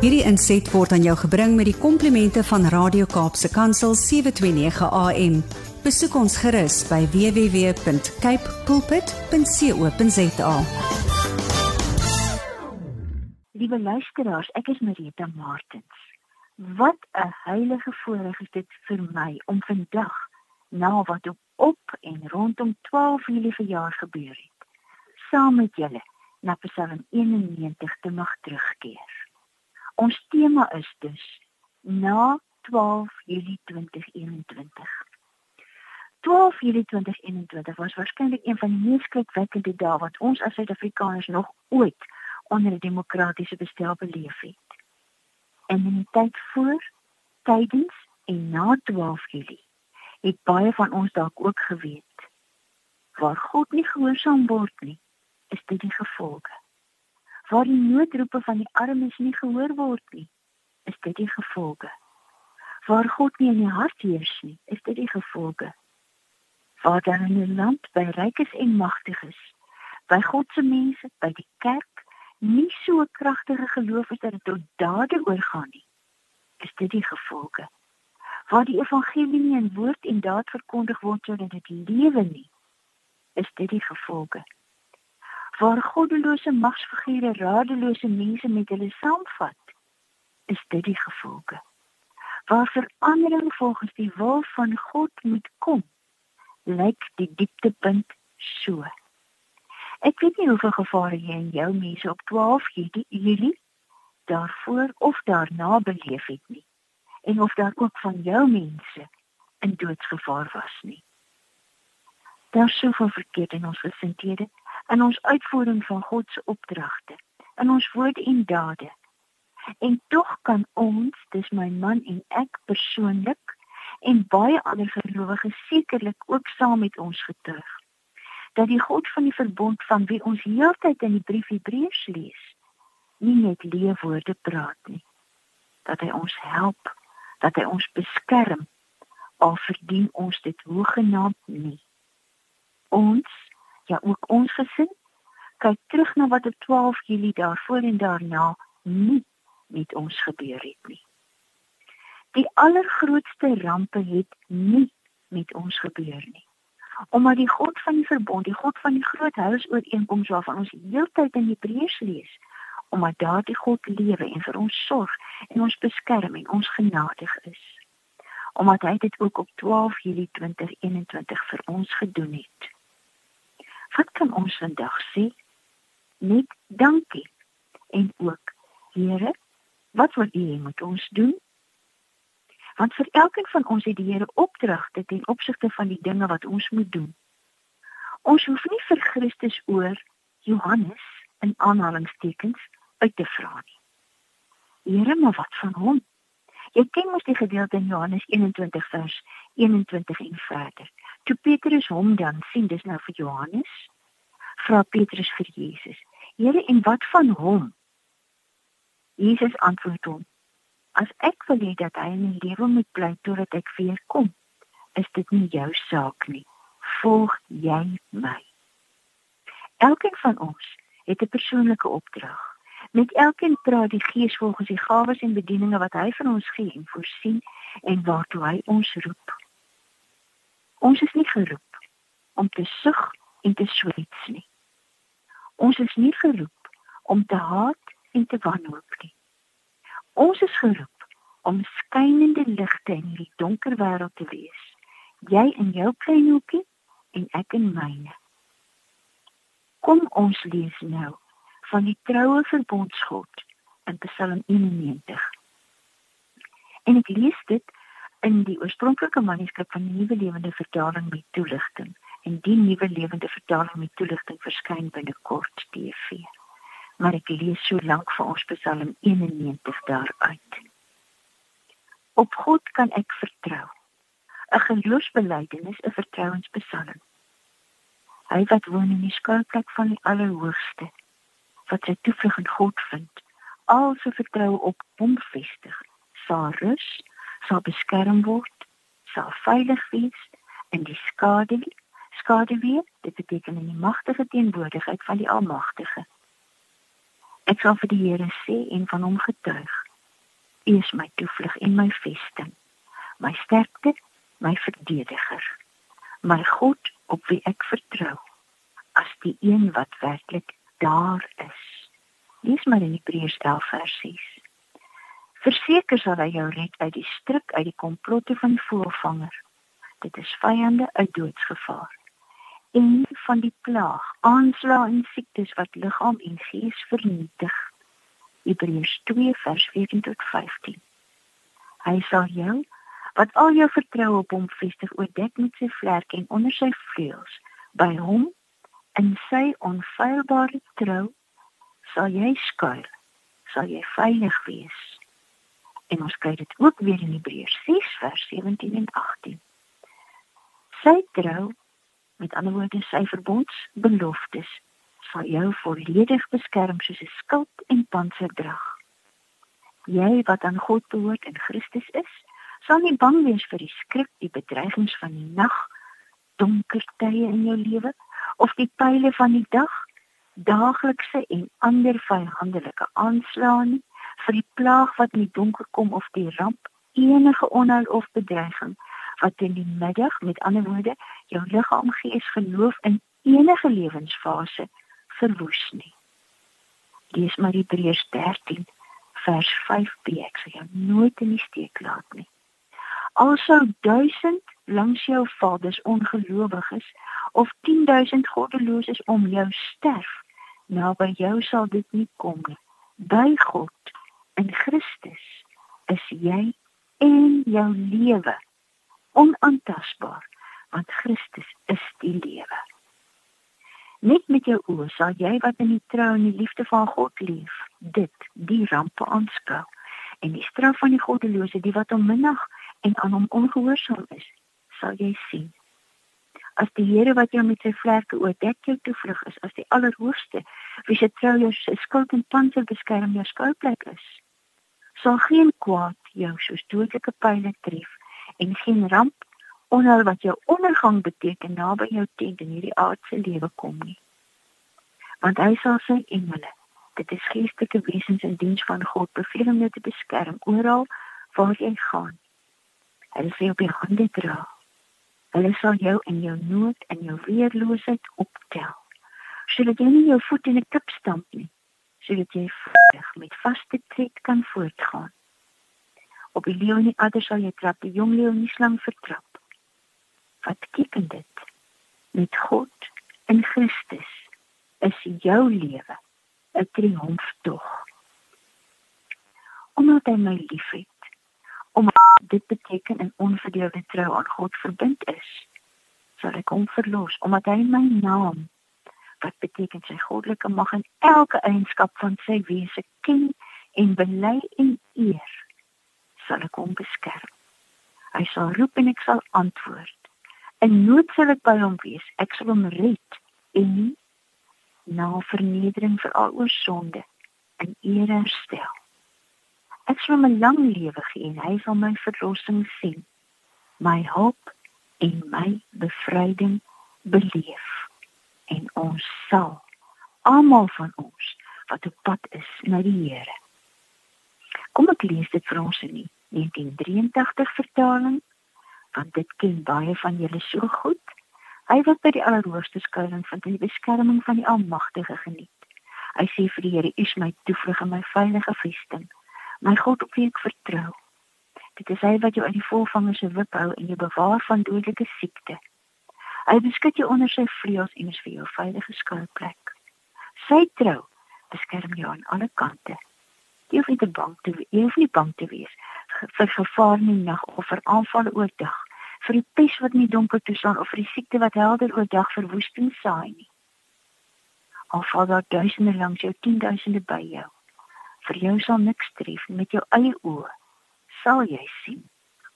Hierdie inset word aan jou gebring met die komplimente van Radio Kaapse Kansel 729 AM. Besoek ons gerus by www.cape pulpit.co.za. Liewe luisteraars, ek is Marita Martins. Wat 'n heilige voorreg is dit vir my om vandag na wat op, op en rondom 12 Julie verjaar gebeur het, saam met julle na Psalm 91 te mag terugkeer. Ons tema is dus na 12 Julie 2021. 12 Julie 2021 was waarskynlik een van die mees skrikwekkende dae wat ons as Suid-Afrikaners nog ooit onder 'n demokratiese bestel beleef het. En in die tyd voor, tydens en na 12 Julie het baie van ons dalk ook geweet waar God nie gehoorsaam word nie, is dit die gevolge waar die noodroepe van die armes nie gehoor word nie, is dit die gevolge. Waar God nie in die hart heers nie, is dit die gevolge. Waar dan in 'n land by rykes en magtiges, by God se mense, by die kerk nie so kragtige geloof is dat dit tot dade oorgaan nie, is dit die gevolge. Waar die evangelie nie in woord en daad verkondig word sodat dit lewe nie, is dit die gevolge waar goddelose magsfigure radelose mense met hulle saamvat, is dit die gevolge. Waar verandering volgens die wil van God moet kom, lyk die dieptepunt so. Ek weet nie hoeveel gevare jy in jou mense op 12 Julie daarvoor of daarna beleef het nie en of daar ook van jou mense in doodsgevaar was nie. Daar sou vir verkeerd in ons gesindhede in ons uitvoering van God se opdragte, in ons woorde en dade. En tog kan ons, dis my man en ek persoonlik en baie ander gelowiges sekerlik ook saam met ons getuig dat die God van die verbond van wie ons heeltyd in die brief Hebreërs lees, nie net leefwoorde praat nie, dat hy ons help, dat hy ons beskerm al verdien ons dit hoegenaamd nie. Ons ja ook ons gesin kyk terug na wat op 12 Julie daarvoor en daarna nie met ons gebeur het nie. Die allergrootste rampe het nie met ons gebeur nie. Omdat die God van die verbond, die God van die groot huisooreenkoms waarvan ons heeltyd in Hebreërs lees, omdat daardie God lewe en vir ons sorg en ons beskerm en ons genadig is. Omdat hy dit ook op 12 Julie 2021 vir ons gedoen het. Wat kan ons vandag sê? Net dankie. En ook, Here, wat wil U met ons doen? Want vir elkeen van ons het die Here opdragte ten opsigte van die dinge wat ons moet doen. Ons hoef nie vir Christus oor Johannes in aanhalingstekens uit te vra nie. Here, maar wat van hom? Jy ken mos die gedeelte in Johannes 21 vers 21 en verder. Toe Petrus hom dan sien, dis nou vir Johannes, vra Petrus vir Jesus: "Here, en wat van hom?" Jesus antwoord hom: "As ek wil hê dat hy in die lewe moet bly totdat ek weer kom, is dit nie jou saak nie. Volg jy my." Elkeen van ons het 'n persoonlike opdrag. Met elkeen praat die Gees volgens die gawes en bedieninge wat hy vir ons gee en voorsien en waartoe hy ons roep. Ons is nie geroep om te sug en te swets nie. Ons is nie geroep om te haat en te wanhoop nie. Ons is geroep om skynende ligte in hierdie donker wêreld te wees. Jy in jou klein hoekie en ek in myne. Kom ons lees nou van die troue verbondsgod in Psalm 91. En ek lees dit in die oorspronklike manuskrip van die Nuwe Lewende Vertaling met toelichting en die Nuwe Lewende Vertaling met toelichting verskyn binnekort TV. Maar ek lees so lank vir ons Psalm 91 daaruit. Op God kan ek vertrou. 'n Geloofsbelijdenis, 'n vertrouenspsalm. Hy wat woon in die skuilplek van die Allerhoogste, wat sy toevlug in God vind, al sy vertroue op Hom vestig, sal rus sal beskerm word, sal veilig wees in die skade weer, dit beteken in die magtige teenwoordigheid van die Almagtige. Ek sal vir die Here sê en van hom getuig. U is my toevlug en my vesting, my sterkte, my verdediger, my God op wie ek vertrou, as die een wat werklik daar is. Lees maar in Hebreërs 11 vers 6. Verseker sal hy jou red uit die struik uit die komplotte van voëlvanger. Dit is vyande uit doodsgevaar en van die plaag, aanslae en siektes wat liggaam en gees vernietig. Hebreërs 2 vers 14 tot 15. Hy sal jou wat al jou vertroue op hom vestig oordek met sy vlerk en onder sy vleuels by hom in sy onfeilbare trou sal jy skuil sal jy veilig wees en ons kry dit ook weer in Hebreërs 6 vers 17 en 18 sy trou met ander woorde sy verbondsbeloftes sal jou volledig beskerm soos 'n skild en panserdrag jy wat aan God behoort in Christus is sal nie bang wees vir die skrik die bedreigings van die nag donker tye in jou lewe of die pile van die dag daaglikse en ander vyandelike aanslae nie vir die plaag wat in die donker kom of die ramp enige onheil of bedreiging wat in die middag met ander woorde jou liggaam gees geloof in enige lewensfase verwoes nie. Lees maar Hebreërs 13 vers 5b ek sal jou nooit in die steek laat nie. Alsou 1000 langs jou vaders ongelowiges of 10000 goddeloses om jou sterf nou by jou sal dit nie kom nie. By God in Christus is jy en jou lewe onaantastbaar want Christus is die lewe net met jou oë sal jy wat in die trou en die liefde van God leef dit die rampe aanskou en die straf van die goddelose die wat hom minag en aan hom ongehoorsaam is sal jy sien. As die Here wat jou met sy vlerke oordek jou toevlug is, as die Allerhoogste, wie se trou jou se skuld en panser beskerm jou skuilplek is, sal geen kwaad jou soos dodelike pyle tref en geen ramp onheil wat jou ondergang beteken naby jou tent in hierdie aardse lewe kom nie. Want hy sal sy engele, dit is geestelike wesens in diens van God, beveel om jou te beskerm oral waar jy gaan. Hulle sê op die hande dra Hulle sal jou in jou nood en jou weerloosheid optel. Sodat jy nie jou voet in 'n klip stamp nie, sodat jy veilig met vaste kan voortgaan. Op die leeu nie ander sal jy trap, die jong leeu nie slang vertrap. Wat beteken dit? Met God in Christus is jou lewe 'n triomftog. Omdat hy my liefhet, omdat dit beteken 'n onverdeelde trou aan God verbind is sal ek hom verlos omdat hy my naam wat beteken sy goddelike mag en elke eienskap van sy wese ken en bely en eer sal ek hom beskerm hy sal roep en ek sal antwoord in nood sal ek by hom wees ek sal hom red en na vernedering vir al oor sonde en eer herstel Ek sal hom 'n lang lewe gee en hy sal my verlossing sien. My hulp en my bevryding beleef. En ons sal almal van ons wat op pad is na die Here. Kom ek lees dit vir ons in die 1983 vertaling want dit ken baie van julle so goed. Hy wat by die allerhoogste skuilings van die beskerming van die Almagtige geniet. Hy sê vir die Here, U is my toevlug en my veilige vesting my God op wie ek vertrou. Dit is hy wat jou uit die volvanger se wip hou en jou bewaar van dodelike siekte. Hy beskud jou onder sy vleuels en is vir jou veilige skuilplek. Sy trou beskerm jou aan alle kante. Jy hoef nie bang te wees, jy hoef nie bang te wees vir gevaar in die nag of vir aanvalle oordag, vir die pes wat in die donker toeslaan of vir die siekte wat helder oordag verwoesting saai nie. Al val daar duisende langs jou, tienduisende by jou. Vir jou sal niks tref met jou eie oë sal jy sien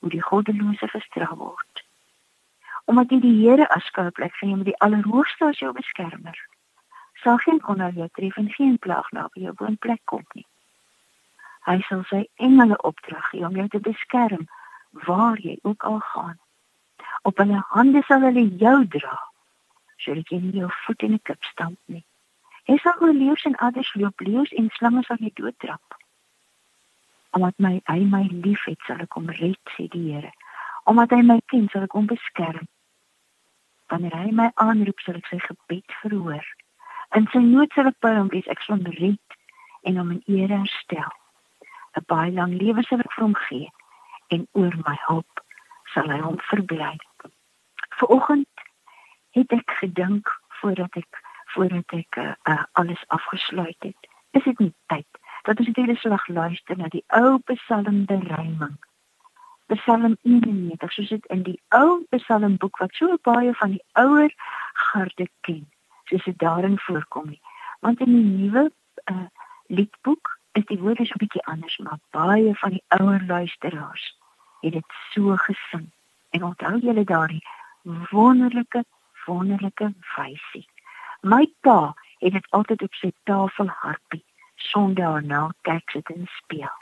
hoe die goddelose gestraf word. Omdat jy die Here as skuilplek van jou met die allerhoogste as jou beskermer. Sal geen onheil jou tref en geen plaag na jou woonplek kom nie hy sal sy engele opdrag gee om jou te beskerm waar jy ook al gaan op hulle hande sal hulle jou dra sodat jy nie jou voet in 'n klip stamp nie Hy sal oor leeu's en adders loop, leeu's en slange sal jy doodtrap. Omdat my hy my liefhet, sal ek hom red, sê die Here. Omdat hy my ken, sal ek hom beskerm. Wanneer hy my aanroep, sal ek sy gebed verhoor. In sy nood sal ek by hom wees, ek sal hom red en hom in eer herstel. 'n Baie lang lewe sal ek vir hom gee en oor my hulp sal hy hom verbly. Vanoggend het ek gedink voordat ek voordat ek uh, uh, alles afgesluit het. Is dit nie tyd dat ons weer slag luister na die ou Psalm beryming? Psalm 91, soos dit in die ou Psalmboek wat so baie van die ouer garde ken, soos dit daarin voorkom nie. Want in die nuwe uh, liedboek is die woorde so 'n bietjie anders, maar baie van die ouer luisteraars het dit so gesing. En onthou julle daardie wonderlike wonderlike wysie. My pa het dit altyd op sy tafel harpie sonder nou kyk sit en speel.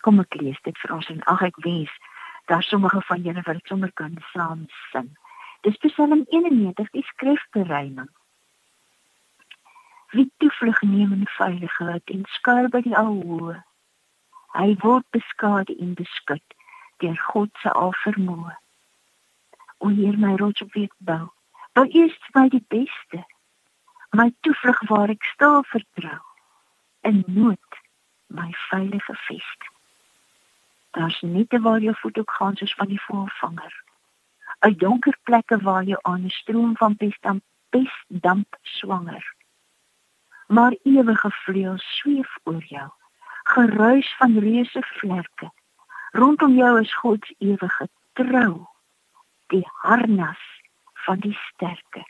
Kom ek lees dit vir ons en ag ek wens daar sommige van julle wat sommer kan saam sing. Dis Psalm 91 die skrifberyming. Wie toevlug neem in veiligheid en skuil by die Alhoë. Hy word beskaad en beskud deur God se alvermoë. O Heer my rots op wie ek bou. Bou eers my die beste. My toevlug waar ek stil vertrou. In nood my veilige vesting. Daar's net waar jou voet ook gaan soos van die voorvanger. Uit donker plekke waar jy aan 'n stroom van pesdamp pesdamp swanger. Maar ewige vleuels sweef oor jou. Geruis van reuse vlerke. Rondom jou is God se ewige trou. Die harnas van die sterke.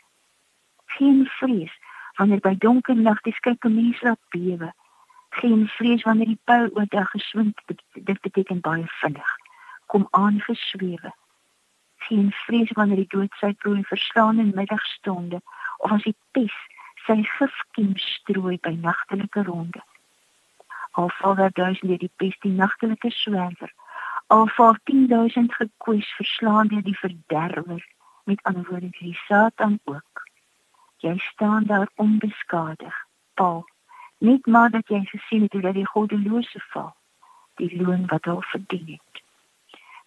Geen vrees wanneer by donker nag die skrikke mense laat bewe geen vrees wanneer die pyl oor dag geswind dit beteken baie vinnig kom aangeswewe geen vrees wanneer die dood sy prooi verslaan in middagstonde of as die pes sy gifkiem strooi by nagtelike ronde. Al val daar duisende die pes die nagtelike swerwer al val 10000 gekwes verslaan deur die verderwer. Met ander woorde die satan ook. Jy staan daar onbeskadig paul. Net maar dat jy gesien het hoe dat die goddelose val die loon wat hulle verdien het.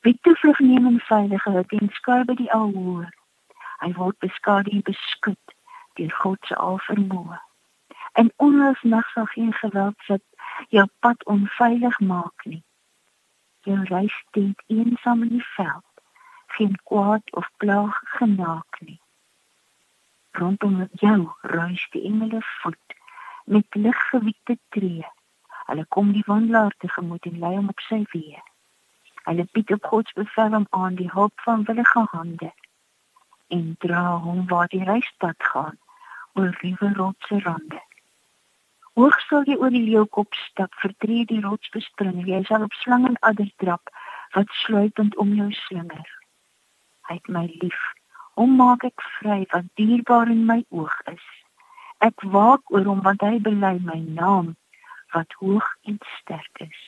Wie toevlug neem in veiligheid en skuil by die alhoë hy word beskadig en beskud deur God se alvermoë en onrus nag sal geen geweld sit jou pad onveilig maak nie jou reis steeds eensaam in die veld geen kwaad of plaag genaak nie rondom jou ruis die engele voet met liggewiekte tree. Hulle kom die wandelaar tegemoet en lei hom op sy weë. Hulle bied op God se bevel aan die hulp van willige hande en dra hom waar die reispad gaan oor ruwe rotse rande. Hoog sal jy oor die leeukop stap, vertree die rots bespring, jy sal op slang en adder trap wat sluipend om jou slinger. Hy het my lief, hom maak ek vry wat dierbaar in my oog is. Ek waak oor hom want hy bely my naam wat hoog en sterk is.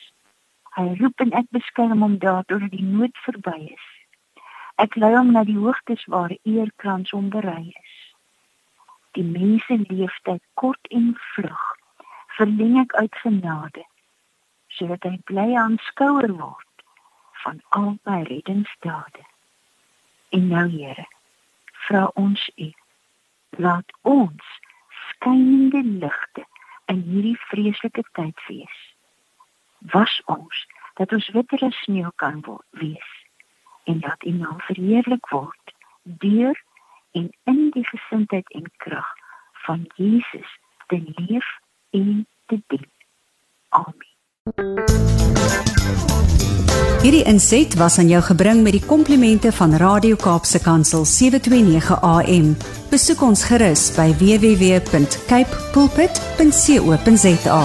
Hy roep en ek beskerm hom daartoe die nood verby is. Ek lei hom na die hoogtes waar eerkrans hom berei is. Die mense leeftyd kort en vlug, verleng ek uit genade sodat hy bly aanskouer word van al my reddingsdade. En nou Here, vra ons U, laat ons skynende ligte in hierdie vreeslike tyd wees. Was ons dat ons witter as sneeu kan word wees en dat U naam verheerlik word deur en in die gesindheid en krag van Jesus te leef en te dien. Amen. Hierdie inset was aan jou gebring met die komplimente van Radio Kaapse Kansel 729 AM. Besoek ons gerus by www.cape pulpit.co.za.